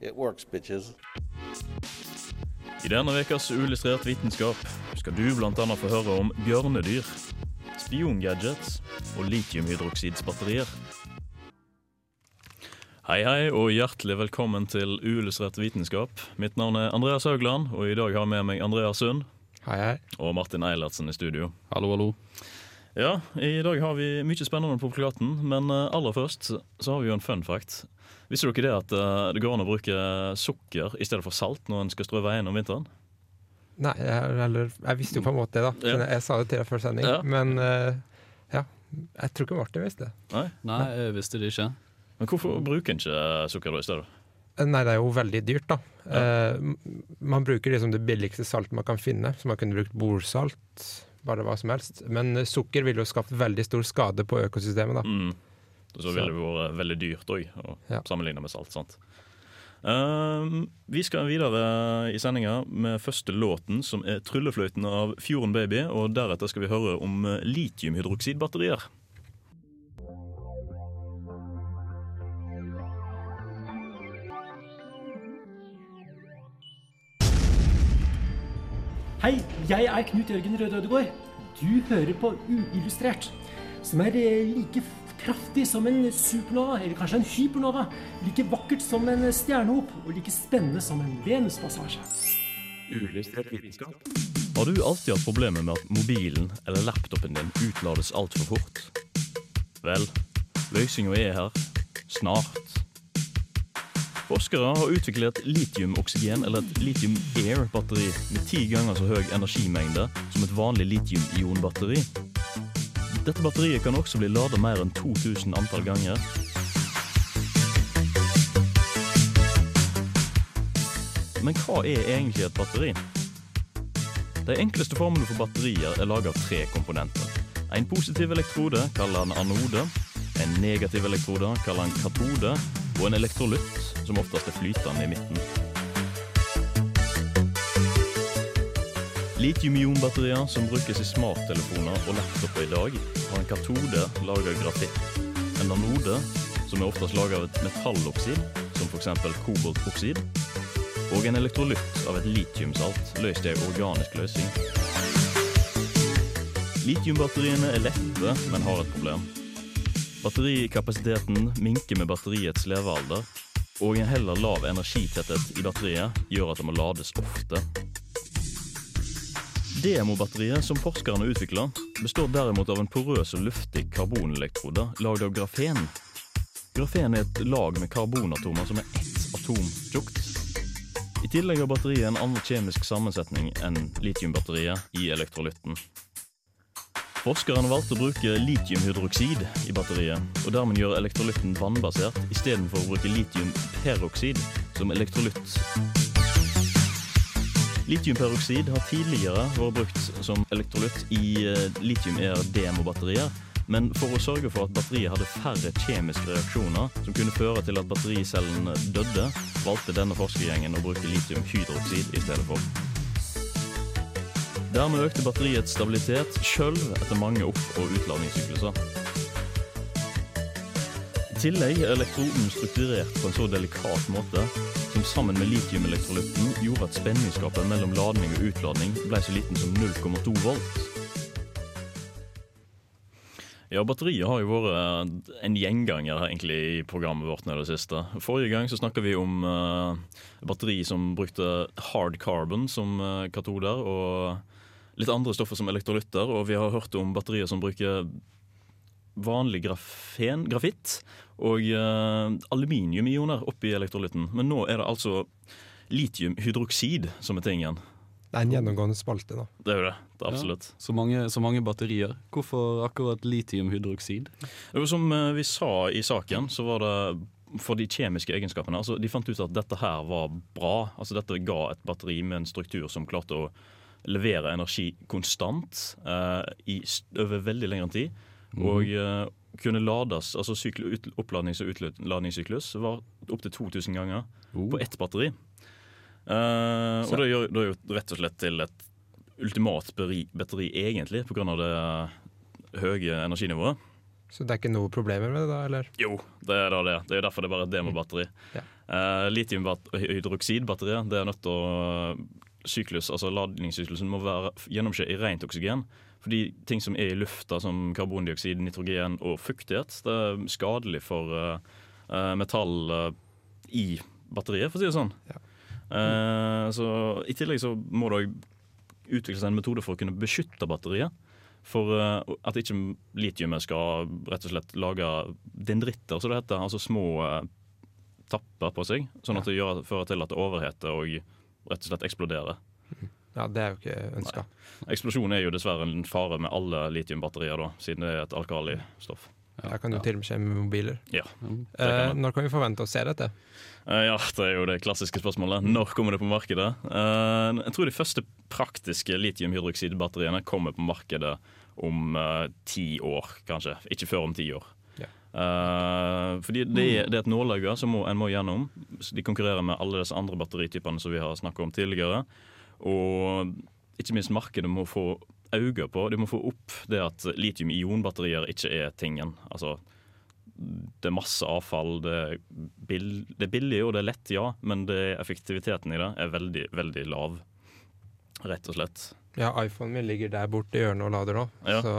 it works, bitches. I denne ukas Uillustrert vitenskap skal du annet få høre om bjørnedyr, spiongadgets og litiumhydroksidsbatterier. Hei, hei, og hjertelig velkommen til Uillustrert vitenskap. Mitt navn er Andreas Haugland, og i dag har jeg med meg Andreas Sund Hei, hei. og Martin Eilertsen i studio. Hallo, hallo. Ja, i dag har vi mye spennende på plakaten, men eh, aller først så har vi jo en fun fact. Visste dere det at eh, det går an å bruke sukker i stedet for salt når en skal strø veien om vinteren? Nei, jeg, eller, jeg visste jo på en måte det, da. Ja. Jeg, jeg sa det til deg før sending. Ja. Men uh, ja, jeg tror ikke Martin visste det. Nei? Nei, jeg visste det ikke. Men hvorfor bruker en ikke sukker da i stedet? Nei, det er jo veldig dyrt, da. Ja. Uh, man bruker liksom det billigste saltet man kan finne, så man kunne brukt bordsalt, bare hva som helst. Men sukker ville jo skapt veldig stor skade på økosystemet, da. Mm. Så ville det vært veldig dyrt òg, Ja. sammenligna med salt. sant? Ehm, vi skal videre i sendinga med første låten, som er 'Tryllefløyten' av Fjorden Baby. Og deretter skal vi høre om eh, litiumhydroksidbatterier. Hei, jeg er Knut Jørgen Røde Ødegård. Du hører på Uillustrert, som er eh, like kraftig som en supernova, eller kanskje en hypernova. Like vakkert som en stjernehop, og like spennende som en Venuspassasje. Uillustrert vitenskap. Har du alltid hatt problemer med at mobilen eller laptopen din utlades altfor fort? Vel, løsninga er her. Snart. Forskere har utviklet litiumoksygen, eller et litium-air-batteri med ti ganger så høy energimengde som et vanlig litium-ion-batteri. Dette batteriet kan også bli ladet mer enn 2000 antall ganger. Men hva er egentlig et batteri? De enkleste formene for batterier er laget av tre komponenter. En positiv elektrode kaller en anode, en negativ elektrode kaller en katode, og en elektrolytt, som oftest er flytende i midten. Litium-ion-batterier som brukes i smarttelefoner og laptoper i dag, har en katode laget av grafitt. En anode, som er oftest laget av et metalloksid, som f.eks. koboltoksid, og en elektrolytt av et litiumsalt løst i organisk løsning. Litiumbatteriene er lette, men har et problem. Batterikapasiteten minker med batteriets levealder, og en heller lav energitetthet i batteriet gjør at det må lades ofte. Demobatteriet som forskerne utvikla, består derimot av en porøs og luftig karbonelektrode lagd av grafen. Grafen er et lag med karbonatomer som er ett atom tjukt. I tillegg har batteriet en annen kjemisk sammensetning enn litiumbatteriet i elektrolytten. Forskerne valgte å bruke litiumhydroksid i batteriet, og dermed gjøre elektrolytten vannbasert istedenfor å bruke litiumperoksid som elektrolytt. Litiumperoksid har tidligere vært brukt som elektrolytt i eh, litium-ER-demobatterier, men for å sørge for at batteriet hadde færre kjemiske reaksjoner som kunne føre til at battericellen døde, valgte denne forskergjengen å bruke litiumhydroksid i stedet for. Dermed økte batteriets stabilitet sjøl etter mange opp- og utladningssykluser. I tillegg er elektroden strukturert på en så delikat måte som sammen med litiumelektrolytten gjorde at spenningsgapet mellom ladning og utladning ble så liten som 0,2 volt. Ja, batteriet har jo vært en gjenganger egentlig i programmet vårt nå i det siste. Forrige gang så snakka vi om uh, batteri som brukte hard carbon som uh, katoder, og litt andre stoffer som elektrolytter. Og vi har hørt om batterier som bruker vanlig grafen, grafitt og uh, aluminiumioner oppi elektrolytten. Men nå er det altså litiumhydroksid som er tingen. Det er en gjennomgående spalte, da. Det er jo det. det er absolutt. Ja, så, mange, så mange batterier. Hvorfor akkurat litiumhydroksid? Som eh, vi sa i saken, så var det for de kjemiske egenskapene. Altså, de fant ut at dette her var bra. Altså, dette ga et batteri med en struktur som klarte å levere energi konstant eh, i, over veldig lengre tid. Og eh, kunne lades, altså sykl, ut, Oppladnings- og utladningssyklus var opptil 2000 ganger Oh. på ett batteri. Uh, og det gjør, det gjør rett og slett til et ultimat batteri, batteri egentlig, pga. det uh, høye energinivået. Så det er ikke noe problemer med det, da? eller? Jo, det er da det. Det er derfor det er bare et demobatteri. Ja. Uh, Litiumhydroksidbatteriet det er nødt til å syklus, altså Ladningssyklusen må være gjennomskje i rent oksygen. Fordi ting som er i lufta, som karbondioksid, nitrogen og fuktighet, det er skadelig for uh, metall uh, i batteriet, for å si det sånn. Ja. Uh, så I tillegg så må det utvikles en metode for å kunne beskytte batteriet. For at ikke litiumet skal rett og slett lage dendritter, som det heter. Altså små tapper på seg, sånn at det gjør, fører til at det overheter og rett og slett eksploderer. Ja, det er jo ikke ønska. Eksplosjon er jo dessverre en fare med alle litiumbatterier, da, siden det er et alkalistoff. Her kan du til og med skje med mobiler. Ja. Eh, når kan vi forvente å se dette? Eh, Ja, det er jo det klassiske spørsmålet. Når kommer det på markedet? Eh, Jeg tror de første praktiske litiumhydroksidbatteriene kommer på markedet om eh, ti år, kanskje. Ikke før om ti år. Eh, fordi det det er et nåløye som må, en må gjennom. De konkurrerer med alle disse andre batteritypene som vi har snakket om tidligere. Og ikke minst markedet må få øye på. De må få opp det at litium-ion-batterier ikke er tingen. Altså det er masse avfall. Det er, bill, det er billig og det er lett, ja, men det, effektiviteten i det er veldig, veldig lav. Rett og slett. Ja, iPhonen min ligger der borte i hjørnet og lader nå. Ja. Så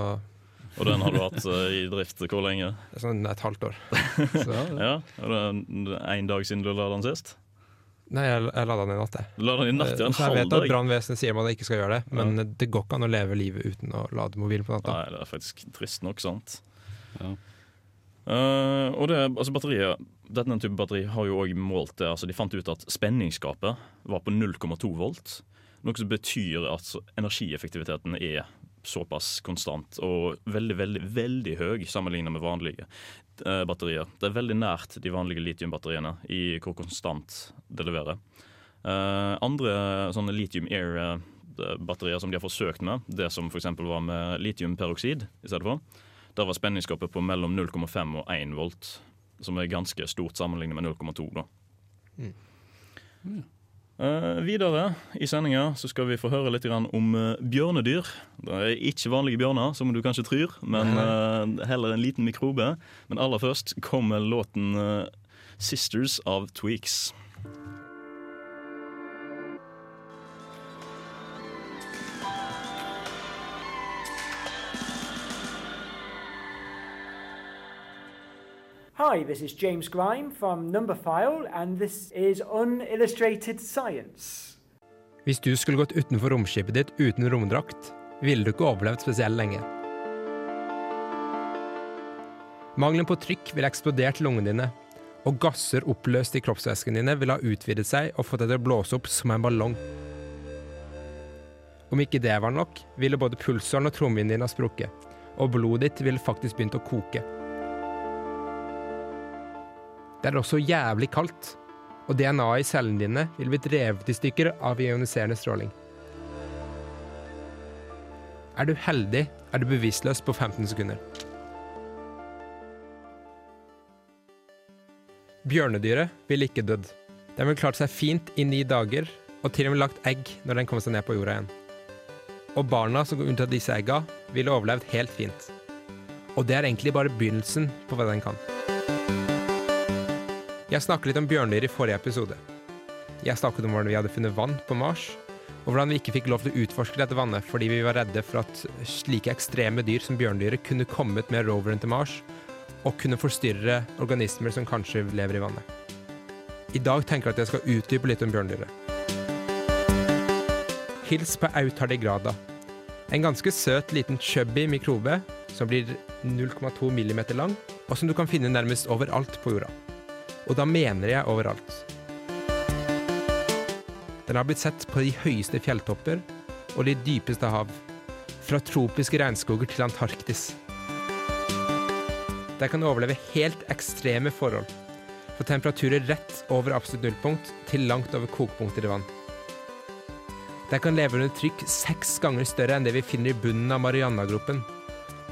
Og den har du hatt eh, i drift hvor lenge? sånn et halvt år. Så, Ja, Er det én dag siden du la den sist? nei, jeg, jeg la den i natt, jeg. La den i natt ja, en jeg vet at brannvesenet sier man ikke skal gjøre det, men det går ikke an å leve livet uten å lade mobilen på natta. Nei, det er faktisk trist nok, sant. Ja. Uh, og det, altså batteriet, denne type batteri har jo også målt det. altså De fant ut at spenningsgapet var på 0,2 volt. Noe som betyr at energieffektiviteten er såpass konstant og veldig veldig, veldig høy sammenlignet med vanlige eh, batterier. Det er veldig nært de vanlige litiumbatteriene i hvor konstant det leverer. Eh, andre sånne lithium air-batterier som de har forsøkt med, det som f.eks. var med litiumperoksid i stedet for, der var spenningsgapet på mellom 0,5 og 1 volt, som er ganske stort sammenlignet med 0,2. da. Eh, videre i sendinga skal vi få høre litt om uh, bjørnedyr. Det er ikke vanlige bjørner, som du kanskje tror, men uh, heller en liten mikrobe. Men aller først kommer låten 'Sisters of Tweaks'. Hi, this is James Grime from Numberphile, and this is Unillustrated Science. Hvis du skulle gått utenfor romskipet ditt uten romdrakt, ville du ikke overlevd spesielt lenge. Mangelen på trykk ville eksplodert lungene dine, og gasser oppløst i kroppsvæskene dine ville ha utvidet seg og fått deg til å blåse opp som en ballong. Om ikke det var nok, ville både pulsåren og trommehinnen din ha sprukket, og blodet ditt ville faktisk begynt å koke. Det er også jævlig kaldt, og DNA-et i cellene dine vil bli drevet i stykker av ioniserende stråling. Er du heldig, er du bevisstløs på 15 sekunder. Bjørnedyret ville ikke dødd. Den ville klart seg fint i ni dager, og til og med lagt egg når den kom seg ned på jorda igjen. Og barna som går rundt av disse egga, ville overlevd helt fint. Og det er egentlig bare begynnelsen på hva den kan. Jeg snakket litt om bjørndyr i forrige episode. Jeg snakket om hvordan vi hadde funnet vann på Mars, og hvordan vi ikke fikk lov til å utforske dette vannet fordi vi var redde for at slike ekstreme dyr som bjørndyret kunne kommet med roveren til Mars og kunne forstyrre organismer som kanskje lever i vannet. I dag tenker jeg at jeg skal utdype litt om bjørndyret. Hils på Autardigrada. En ganske søt liten chubby mikrobe som blir 0,2 millimeter lang, og som du kan finne nærmest overalt på jorda. Og da mener jeg overalt. Den har blitt sett på de høyeste fjelltopper og de dypeste hav. Fra tropiske regnskoger til Antarktis. Der kan du overleve helt ekstreme forhold. Fra temperaturer rett over absolutt nullpunkt til langt over kokepunkter i vann. Der kan leve under trykk seks ganger større enn det vi finner i bunnen av Marianagropen.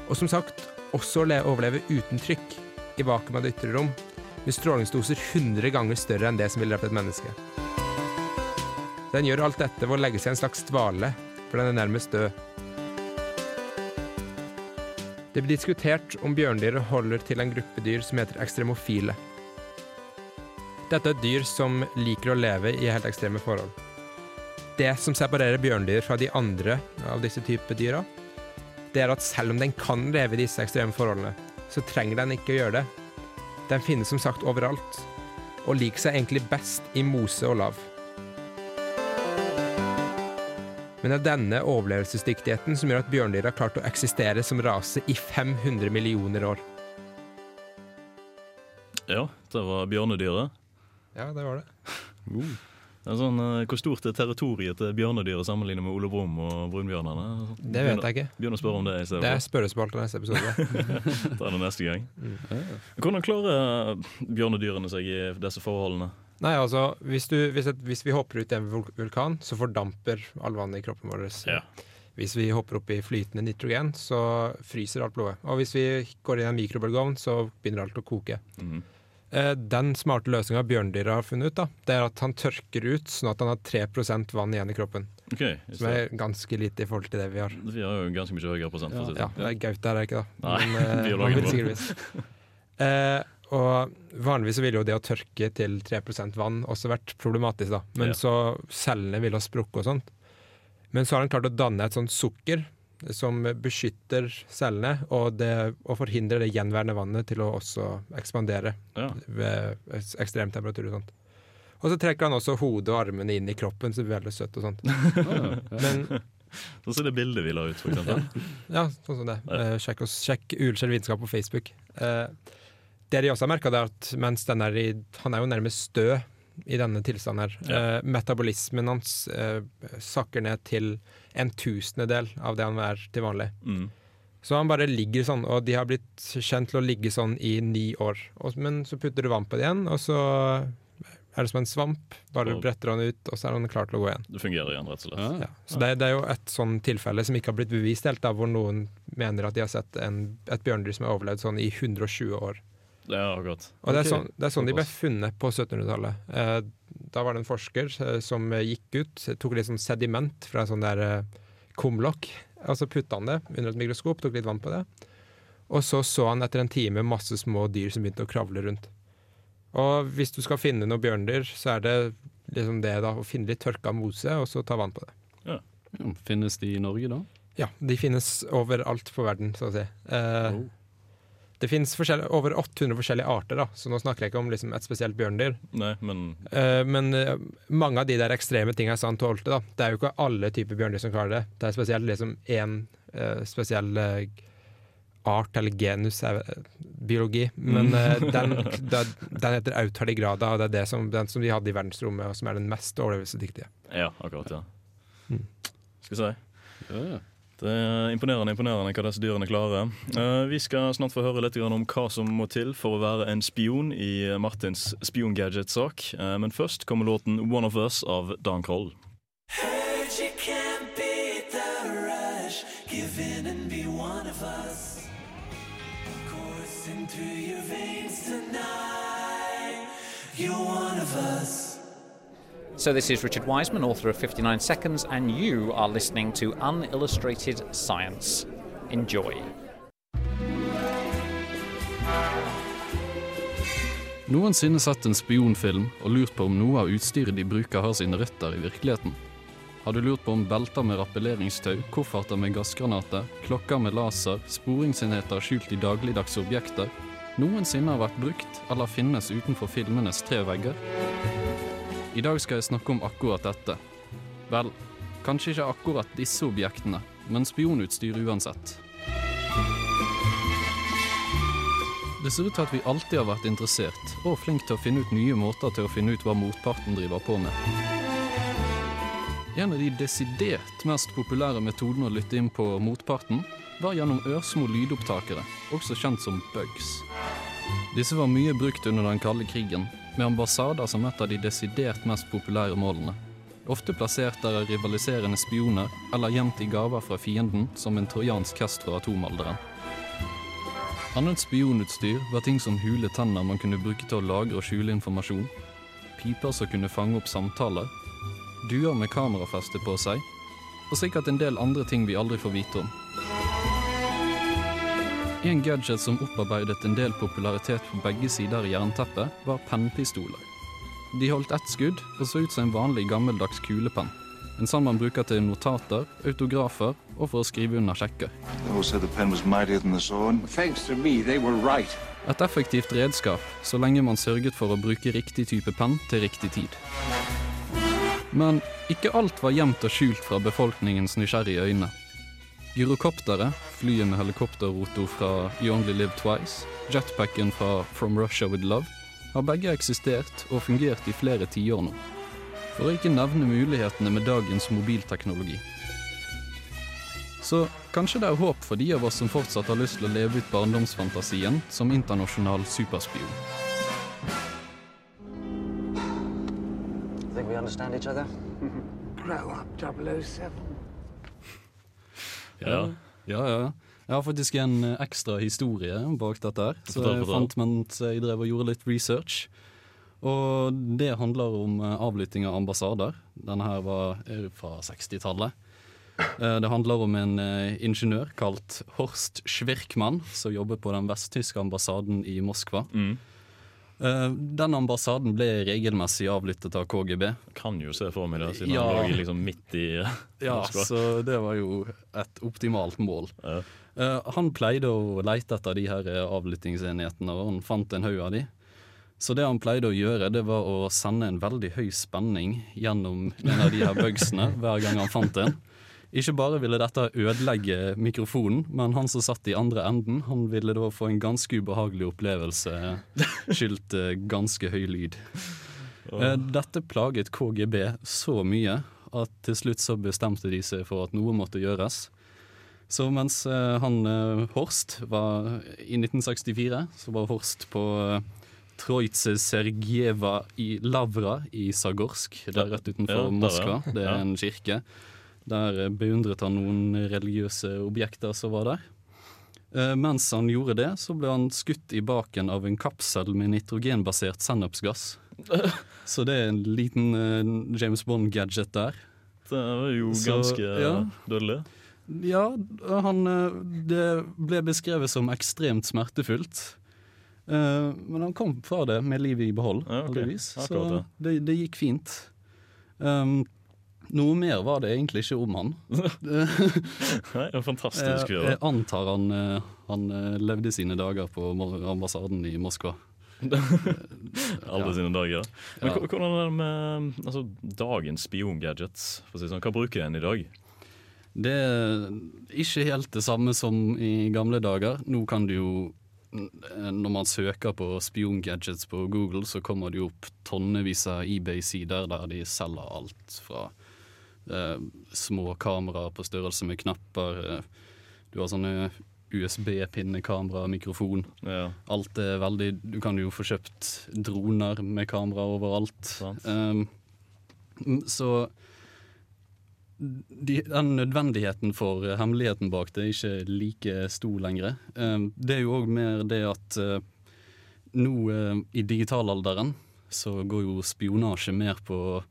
Og som sagt, også le- overleve uten trykk i vakuum av det ytre rom, med strålingsdoser 100 ganger større enn det som ville drept et menneske. Den gjør alt dette ved å legge seg i en slags dvale, for den er nærmest død. Det blir diskutert om bjørndyr holder til en gruppe dyr som heter ekstremofile. Dette er dyr som liker å leve i helt ekstreme forhold. Det som separerer bjørndyr fra de andre av disse typer dyra, det er at selv om den kan leve i disse ekstreme forholdene, så trenger den ikke å gjøre det. Den finnes som sagt overalt, og liker seg egentlig best i mose og lav. Men det er denne overlevelsesdyktigheten som gjør at bjørndyr har klart å eksistere som rase i 500 millioner år. Ja, det var bjørnedyret. Ja, det var det. Uh. Sånn, eh, hvor stort er territoriet til bjørnedyret sammenlignet med Ole Brumm og brunbjørnene? Det vet jeg ikke. Begynn å spørre om det stedet. Det er spørrespørsmål til neste episode. Ta det neste gang. Hvordan klarer bjørnedyrene seg i disse forholdene? Nei, altså, hvis, du, hvis, et, hvis vi hopper ut i en vulkan, så fordamper all vannet i kroppen vår. Ja. Hvis vi hopper opp i flytende nitrogen, så fryser alt blodet. Og hvis vi går i en mikrobølgeovn, så begynner alt å koke. Mhm. Eh, Den smarte løsninga bjørndyra har funnet ut, da, det er at han tørker ut sånn at han har 3 vann igjen i kroppen. Okay, Som er ganske lite i forhold til det vi har. Vi har jo ganske mye høyere prosent. for ja, si Ja, sånn. er Gaute her, er det ikke da? Nei, Men, eh, vil sikkert. Eh, og vanligvis ville jo det å tørke til 3% vann også vært problematisk, da. Men Ja. så cellene ville ha sprukket og sånt. Men så har han klart å danne et sånt sukker som beskytter cellene, og, det, og forhindrer det gjenværende vannet til å også ekspandere Ja. ved ekstrem temperatur og sånt. Og så trekker han også hodet og armene inn i kroppen, så det blir veldig søtt og sånt. Men Sånn som det bildet vi la ut, for eksempel. ja, sånn som det. Eh, sjekk, oss, sjekk Uilskjell vitenskap på Facebook. Eh, det de også har merka, er at mens den er i Han er jo nærmest stø i denne tilstanden her. Ja. Eh, metabolismen hans eh, sakker ned til en tusendedel av det han er til vanlig. Mm. Så han bare ligger sånn, og de har blitt kjent til å ligge sånn i ni år. Og, men så putter du vann på det igjen, og så er det som en svamp. Bare Og- bretter han ut, og så er han klar til å gå igjen. Det fungerer igjen, rett og slett. Ja, så det, det er jo et sånn tilfelle som ikke har blitt bevist helt, da, hvor noen mener at de har sett en, et bjørndyr som har overlevd sånn i 120 år. Ja. Og det er sånn, det er sånn de ble funnet på 1700-tallet. Da var det en forsker eh, som eh, gikk ut, tok litt sånn sediment fra en sånn der eh, kumlokk, og så putta han det under et mikroskop, tok litt vann på det. Og så så han etter en time masse små dyr som begynte å kravle rundt. Og hvis du skal finne noe bjørndyr, så er det liksom det da, å finne litt tørka mose, og så ta vann på det. Ja, finnes de i Norge, da? Ja, de finnes overalt på verden, så å si. Eh, Det finnes over 800 forskjellige arter, da, så nå snakker jeg ikke om liksom, et spesielt bjørndyr. Nei, men uh, men uh, mange av de der ekstreme tingene som han tålte, da, det er jo ikke alle typer bjørndyr som klarer det. Det er spesielt liksom én eh, spesiell art, eller genus, biologi. Men eh, den, den, den heter autardigrada, og det er det som, den som de hadde i verdensrommet, og som er den mest overlevelsesdyktige. Ja, akkurat, ja. Mm. Skal vi si. Det er imponerende imponerende hva disse dyrene klarer. Eh, vi skal snart få høre litt om hva som må til for å være en spion i Martins spiongadget-sak. Eh, men først kommer låten 'One of Us' av Dan Kroll. You're one of us. So, this is Richard Wiseman, author of 59 Seconds, and you are listening to Unillustrated Science. Enjoy. Noensinne sett en spionfilm og lurt på om noe av utstyret de bruker har sine røtter i virkeligheten? Har du lurt på om belter med rappelleringstau, kofferter med gassgranater, klokker med laser, sporingsenheter skjult i dagligdagse objekter noensinne har vært brukt eller finnes utenfor filmenes tre vegger? I dag skal jeg snakke om akkurat dette. Vel, kanskje ikke akkurat disse objektene, men spionutstyr uansett. Det ser ut til at vi alltid har vært interessert, og flink til å finne ut nye måter til å finne ut hva motparten driver på med. En av de desidert mest populære metodene å lytte inn på motparten, var gjennom ørsmå lydopptakere, også kjent som bugs. Disse var mye brukt under den kalde krigen, med ambassader som et av de desidert mest populære målene. Ofte plassert der av rivaliserende spioner, eller gjemt i gaver fra fienden som en trojansk hest fra atomalderen. Annet spionutstyr var ting som hule tenner man kunne bruke til å lagre og skjule informasjon, piper som kunne fange opp samtaler, duer med kamerafeste på seg, og sikkert en del andre ting vi aldri får vite om. En gadget som opparbeidet en del popularitet på begge sider i jernteppet, var pennpistoler. De holdt ett skudd og så ut som en vanlig gammeldags kulepenn. En sånn man bruker til notater, autografer og for å skrive under sjekker. They all said the pen was mightier than the sword. Thanks to me, they right. Et effektivt redskap, så lenge man sørget for å bruke riktig type penn til riktig tid. Men ikke alt var gjemt og skjult fra befolkningens nysgjerrige øyne. Gyrokopteret, flyet med helikopterrotor fra You Only Live Twice, jetpacken fra From Russia With Love, har begge eksistert og fungert i flere tiår nå. For å ikke nevne mulighetene med dagens mobilteknologi. Så kanskje det er håp for de av oss som fortsatt har lyst til å leve ut barndomsfantasien som internasjonal superspion. Think we understand each other? Grow up, 007. Ja. ja, ja. Jeg har faktisk en eh, ekstra historie bak dette her, så jeg fant mens jeg drev og gjorde litt research. Og det handler om eh, avlytting av ambassader. Denne her var fra 60-tallet. Eh, Det handler om en ingeniør kalt Horst Schwirkmann, som jobber på den vesttyske ambassaden i Moskva. Eh, Den ambassaden ble regelmessig avlyttet av KGB. Kan jo se for meg det, siden Ja. han lå liksom midt i eh, Ja, så det var jo et optimalt mål. Ja. han pleide å leite etter de her eh, avlyttingsenhetene, og han fant en haug av de. Så det han pleide å gjøre, det var å sende en veldig høy spenning gjennom en av de her bugsene hver gang han fant en. Ikke bare ville dette ødelegge mikrofonen, men han som satt i andre enden, han ville da få en ganske ubehagelig opplevelse, skyldt eh, ganske høy lyd. Eh, Dette plaget KGB så mye at til slutt så bestemte de seg for at noe måtte gjøres. Så mens eh, han Horst var i 1964, så var Horst på Troitse Sergieva i Lavra i Sagorsk. Det er rett utenfor. Moskva. Det er en kirke. Der beundret han noen religiøse objekter som var der. Eh, mens han gjorde det, så ble han skutt i baken av en kapsel med nitrogenbasert sennepsgass. Så det er en liten eh, James Bond-gadget der. Det var jo Så, ganske ja. dødelig. Ja, han, eh, det ble beskrevet som ekstremt smertefullt. Men han kom fra det med livet i behold, Ja, okay. heldigvis. Så det, det gikk fint. Um, noe mer var det egentlig ikke om han. Nei, en fantastisk jeg, fyr. jeg antar han, eh, han eh, levde sine dager på ambassaden i Moskva. Alle Ja. sine dager. Men Ja. hvordan er det med altså, dagens spiongadgets? Si sånn, Hva bruker en i dag? Det er ikke helt det samme som i gamle dager. Nå kan du jo Når man søker på spiongadgets på Google, så kommer det jo opp tonnevis av eBay-sider der de selger alt fra eh, små kameraer på størrelse med knapper. eh, du har sånne USB-pinnekamera, mikrofon. Alt er veldig Du kan jo få kjøpt droner med kamera overalt. Um, så de, den nødvendigheten for eh, hemmeligheten bak det er ikke like stor lenger. Um, det er jo òg mer det at uh, nå uh, i digitalalderen så går jo spionasje mer på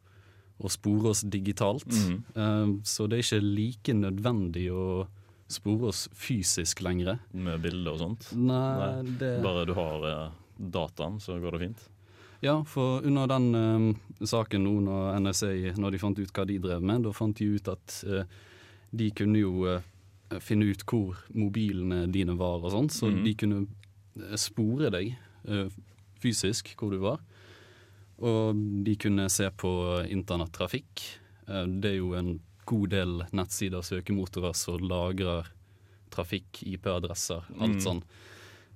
å spore oss digitalt. Mm. Uh, så det er ikke like nødvendig å spore oss fysisk lenger. Med bilder og sånt? Nei, det- Bare du har uh, dataen, så går det fint? Ja, for under den uh, saken nå når NSA når de fant ut hva de drev med, da fant de ut at eh, de kunne jo eh, finne ut hvor mobilene dine var og sånn, så mm. de kunne spore deg fysisk hvor du var. Og de kunne se på internettrafikk. Eh, det er jo en god del nettsider og søkemotorer som lagrer trafikk, IP-adresser, alt mm. sånn.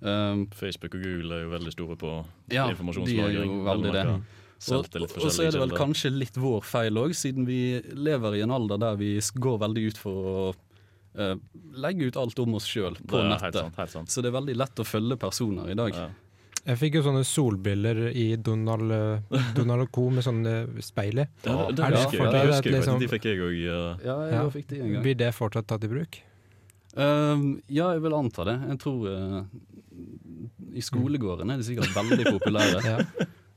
Um, Facebook og Google er jo veldig store på ja, de informasjonslagring. jo veldig det. Og, og så er det vel kanskje litt vår feil òg, siden vi lever i en alder der vi går veldig ut for å uh, legge ut alt om oss sjøl på Det er helt nettet. sant, helt sant. Så det er veldig lett å følge personer i dag. Jeg fikk jo sånne solbriller i Donald, eh, Donald Co. med sånne speil i. Ja, det Er husker jeg. fortsatt Det husker jeg liksom- De fikk jeg òg. Ja, jeg fikk de en gang. Blir det fortsatt tatt i bruk? Ehm, ja, jeg vil anta det. Jeg tror uh, I skolegården er de sikkert veldig populære. Ja.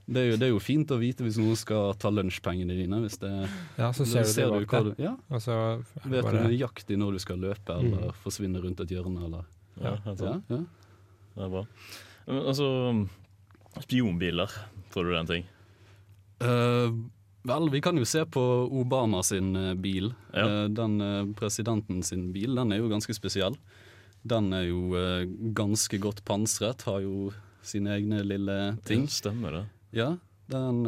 det, er jo, det er jo fint å vite hvis noen skal ta lunsjpengene dine. Hvis det, Ja, så ser, ser du det bak hva du- Ja. altså, så Vet bare- du nøyaktig når du skal løpe eller Mm. forsvinne rundt et hjørne. Eller. Ja. Ja, ja. Det er bra. Altså, spionbiler, tror du det er en ting? Uh, vel, vi kan jo se på Obama sin eh, bil. Eh, den presidenten sin bil, den er jo ganske spesiell. Den er jo ganske godt pansret, har jo sine egne lille ting. Ja, stemmer det. Ja, den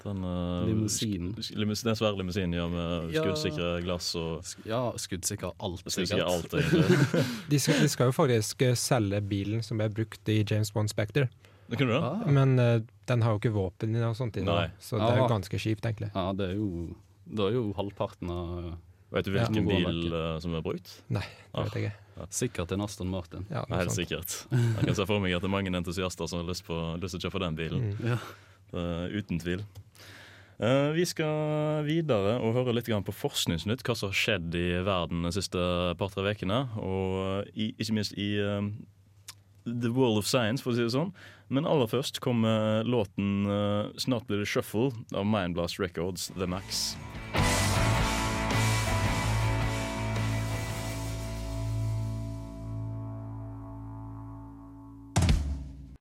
eh, Den uh, Limousinen. Limus, den svære limousinen ja, med skuddsikre glass og Ja, skuddsikker alt, Skuddsikre alt, egentlig. De skal, de skal jo faktisk eh, selge bilen som ble brukt i James Bond Spectre. Ah. Men uh, den har jo ikke våpen i og sånt, i så det er jo ganske kjipt, egentlig. Ja, det er jo, det er jo halvparten av Vet du hvilken Ja. bil uh, som er brukt? Nei, det vet jeg ikke. Sikkert en Aston Martin. Ja, Helt sikkert. Jeg kan se for meg at det er mange entusiaster som har lyst, på, lyst til å kjøpe den bilen. Mm. Ja. Eh, uten tvil. Eh, vi skal videre og høre litt på Forskningsnytt, hva som har skjedd i verden de siste par-tre ukene. Og i, ikke minst i eh, The World of Science, for å si det sånn. Men aller først kommer låten eh, 'Snart blir det shuffle' av Mindblast Records, The Max.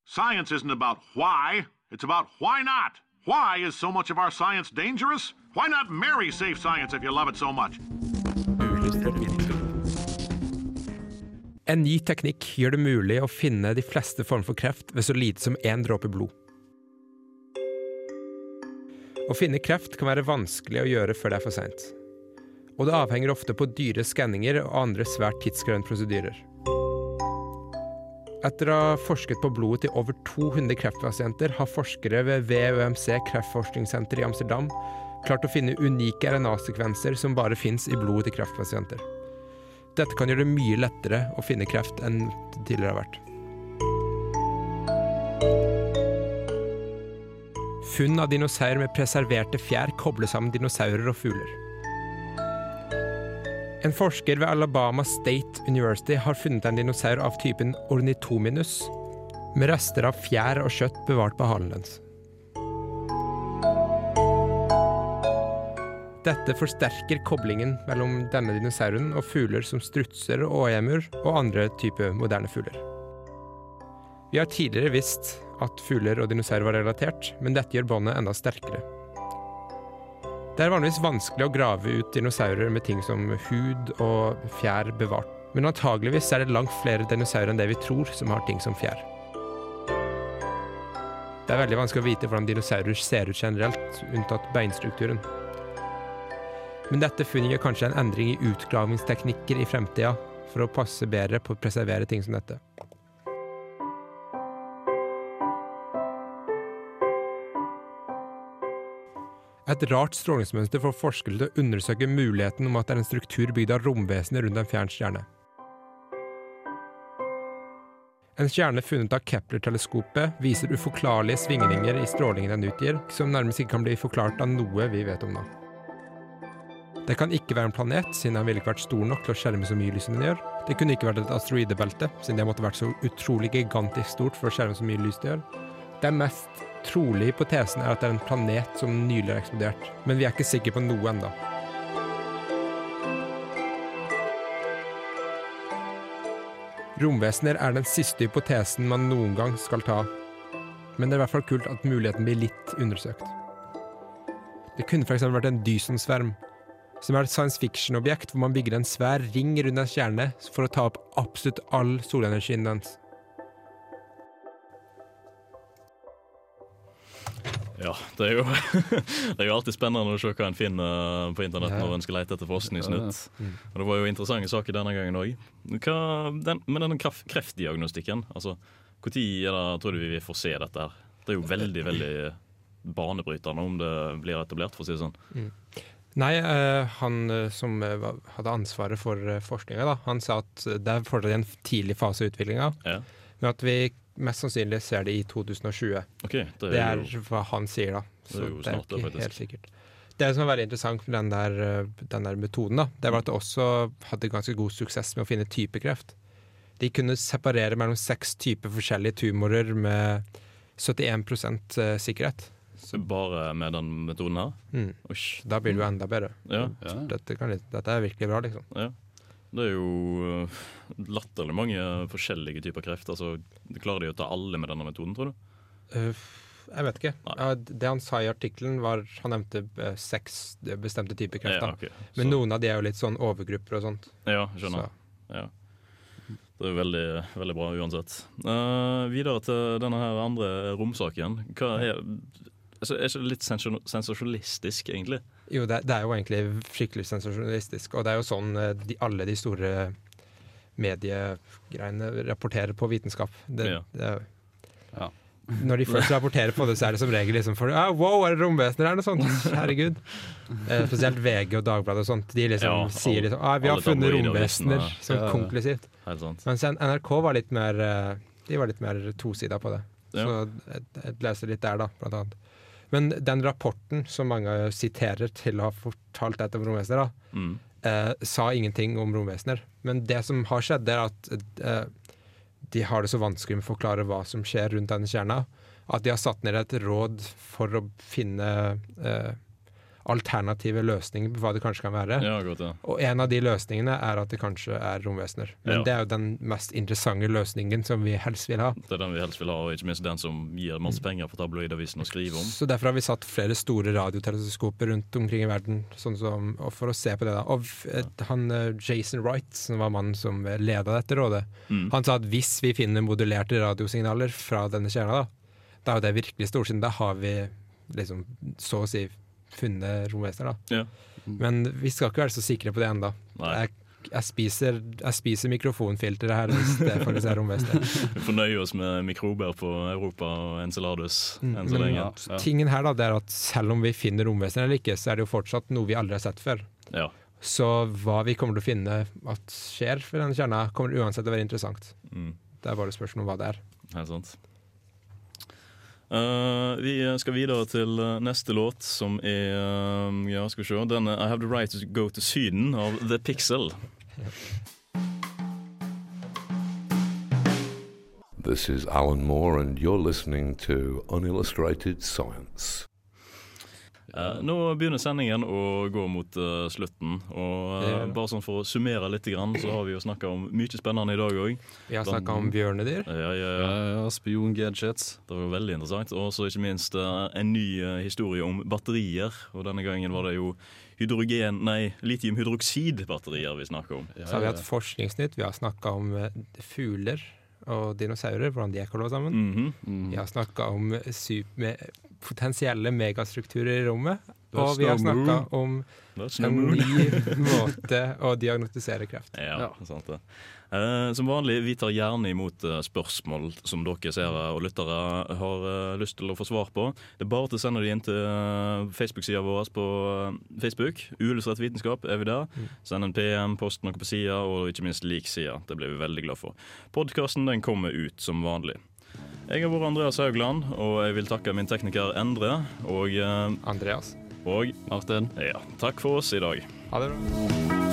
Science isn't about why, it's about why not. Why is so much of our science dangerous? Why not marry safe science if you love it so much? En ny teknikk gjør det mulig å finne de fleste former for kreft ved så lite som én dråpe blod. Å finne kreft kan være vanskelig å gjøre før det er for seint. Og det avhenger ofte på dyre skanninger og andre svært tidskrevende prosedyrer. Etter å ha forsket på blodet til over 200 kreftpasienter, har forskere ved VUMC kreftforskningssenter i Amsterdam klart å finne unike RNA-sekvenser som bare fins i blodet til kreftpasienter. Dette kan gjøre det mye lettere å finne kreft enn det tidligere har vært. Funn av dinosaurer med preserverte fjær kobler sammen dinosaurer og fugler. En forsker ved Alabama State University har funnet en dinosaur av typen ornitominus, med rester av fjær og kjøtt bevart på halen dens. Dette forsterker koblingen mellom denne dinosauren og fugler som strutser og åemur og andre typer moderne fugler. Vi har tidligere visst at fugler og dinosaurer var relatert, men dette gjør båndet enda sterkere. Det er vanligvis vanskelig å grave ut dinosaurer med ting som hud og fjær bevart, men antageligvis er det langt flere dinosaurer enn det vi tror som har ting som fjær. Det er veldig vanskelig å vite hvordan dinosaurer ser ut generelt, unntatt beinstrukturen. Men dette funnet gjør kanskje en endring i utgravingsteknikker i fremtida, for å passe bedre på å preservere ting som dette. Et rart strålingsmønster får forskere til å undersøke muligheten om at det er en struktur bygd av romvesener rundt en fjern stjerne. En stjerne funnet av Kepler-teleskopet viser uforklarlige svingninger i strålingen den utgir, som nærmest ikke kan bli forklart av noe vi vet om nå. Det kan ikke være en planet, siden den ville ikke vært stor nok til å skjerme så mye lys som den gjør. Det kunne ikke vært et asteroidebelte, siden det måtte vært så utrolig gigantisk stort for å skjerme så mye lys det gjør. Den mest trolige hypotesen er at det er en planet som nylig har eksplodert, men vi er ikke sikre på noe enda. Romvesener er den siste hypotesen man noen gang skal ta, men det er i hvert fall kult at muligheten blir litt undersøkt. Det kunne f.eks. vært en Dyson-sverm, som er et science fiction-objekt hvor man bygger en svær ring rundt en stjerne for å ta opp absolutt all solenergien dens. Ja, det er, jo, det er jo alltid spennende å se hva en finner på internett når en skal lete etter forskningsnytt. Mm. Og Det var jo interessante saker denne gangen òg. Den, men denne kreft, kreftdiagnostikken, altså, når tror du vi får se dette her? Det er jo veldig, veldig banebrytende om det blir etablert, for å si det sånn. Mm. Nei, eh, han eh, som eh, hadde ansvaret for forskninga, han sa at det er fortsatt i en tidlig fase av utviklinga. Ja. Men at vi mest sannsynlig ser det i 2020. Okay, det er det er jo- hva han sier, da. Så Det er jo snart, det, ikke faktisk. helt sikkert. Det som er veldig interessant med den der, eh, den der metoden, da, det var at det også hadde ganske god suksess med å finne typekreft. De kunne separere mellom seks typer forskjellige tumorer med 71% eh, sikkerhet. Bare med den metoden her? Mm. Da blir det jo enda bedre. Ja. Dette, kan, dette er virkelig bra, liksom. Ja. Det er jo øh, latterlig mange forskjellige typer kreft. Altså, klarer de å ta alle med denne metoden, tror du? Uh, jeg vet ikke. Nei. det han sa i artikkelen, var Han nevnte eh, seks bestemte typer kreft. Ja, okay. Men noen av de er jo litt sånn overgrupper og sånt. Ja, skjønner. Ja. Det er jo veldig, veldig bra uansett. Uh, videre til denne her andre romsaken. Hva er, altså, er ikke det litt sensasjon- sensasjonalistisk, egentlig? Jo, det, det er jo egentlig skikkelig sensasjonalistisk. Og det er jo sånn eh, de, alle de store mediegreiene rapporterer på vitenskap. Det, Ja. det, er- Når de først rapporterer på det, så er det som regel liksom for ah, Wow, er det romvesener eller noe sånt? Herregud. Eh, spesielt VG og Dagbladet og sånt. De liksom Ja, sier liksom ah, Vi har funnet romvesener. Sånn Ja, ja. konklusivt. Mens NRK var litt mer eh, De var litt mer tosida på det. Ja. Så jeg, jeg leser litt der, da, blant annet. Men den rapporten som mange siterer til å ha fortalt dette om romvesener, da, Mm. eh, sa ingenting om romvesener. Men det som har skjedd, er at eh, de har det så vanskelig med å forklare hva som skjer rundt denne kjerna, at de har satt ned et råd for å finne eh, alternative løsninger på hva det kanskje kan være. Ja, godt, ja. Og en av de løsningene er at det kanskje er romvesener. Men Ja. det er jo den mest interessante løsningen som vi helst vil ha. Det er den vi helst vil ha, og ikke minst den som gir masse penger for tabloidavisen å skrive om. Så derfor har vi satt flere store radioteleskoper rundt omkring i verden sånn som, for å se på det. da. Og han eh, Jason Wright, som var mannen som leda dette rådet, Mm. han sa at hvis vi finner modulerte radiosignaler fra denne kjerna, da, da er jo det virkelig storsinn. Da har vi liksom så å si funnet romvesener, da. Ja. Men vi skal ikke være så sikre på det ennå. Jeg, jeg, spiser, jeg spiser mikrofonfilteret her hvis det faktisk er romvesener. Vi får nøye oss med mikrober på Europa og Enceladus Mm, enn så Men Ja. tingen her da, det er at selv om vi finner romvesener eller ikke, så er det jo fortsatt noe vi aldri har sett før. Ja. Så hva vi kommer til å finne at skjer ved denne kjerna, kommer uansett til å være interessant. Mm. Det er bare spørsmål om hva det er. Helt sant. Eh, vi skal videre til eh, neste låt, som er uh, Ja, skal vi se. Den er I Have The Right To Go To Syden av The Pixel. This is Alan Moore, and you're listening to Unillustrated Science. Eh, nå begynner sendingen å gå mot eh, slutten. Og eh, bare sånn for å summere litt, grann, så har vi jo snakka om mye spennende i dag òg. Vi har snakket om bjørnedyr. Ja, ja, ja. Ja, Spion-gadgets. Det var veldig interessant. Og så ikke minst eh, en ny eh, historie om batterier. Og denne gangen var det jo hydrogen... Nei, litiumhydroksidbatterier vi snakker om. Så har vi hatt Forskningsnytt, vi har snakka om eh, fugler og dinosaurer, hvordan de er kollet sammen. Mhm. Vi har snakka om sup me potensielle megastrukturer i rommet. That's Og vi har snakka om en ny måte å diagnostisere kreft. Ja, sant det. Eh, som vanlig, vi tar gjerne imot eh, spørsmål som dere seere og lyttere har eh, lyst til å få svar på. Det er bare til å sende de inn til Facebook-sida vår på eh, Facebook. Uillustrert vitenskap er vi der. Send en PM, post noe på sida, og ikke minst lik sida. Det blir vi veldig glad for. Podkasten den kommer ut som vanlig. Jeg har vært Andreas Haugland, og jeg vil takke min tekniker Endre. Og Andreas. Og Martin. Ja, takk for oss i dag. Ha det bra.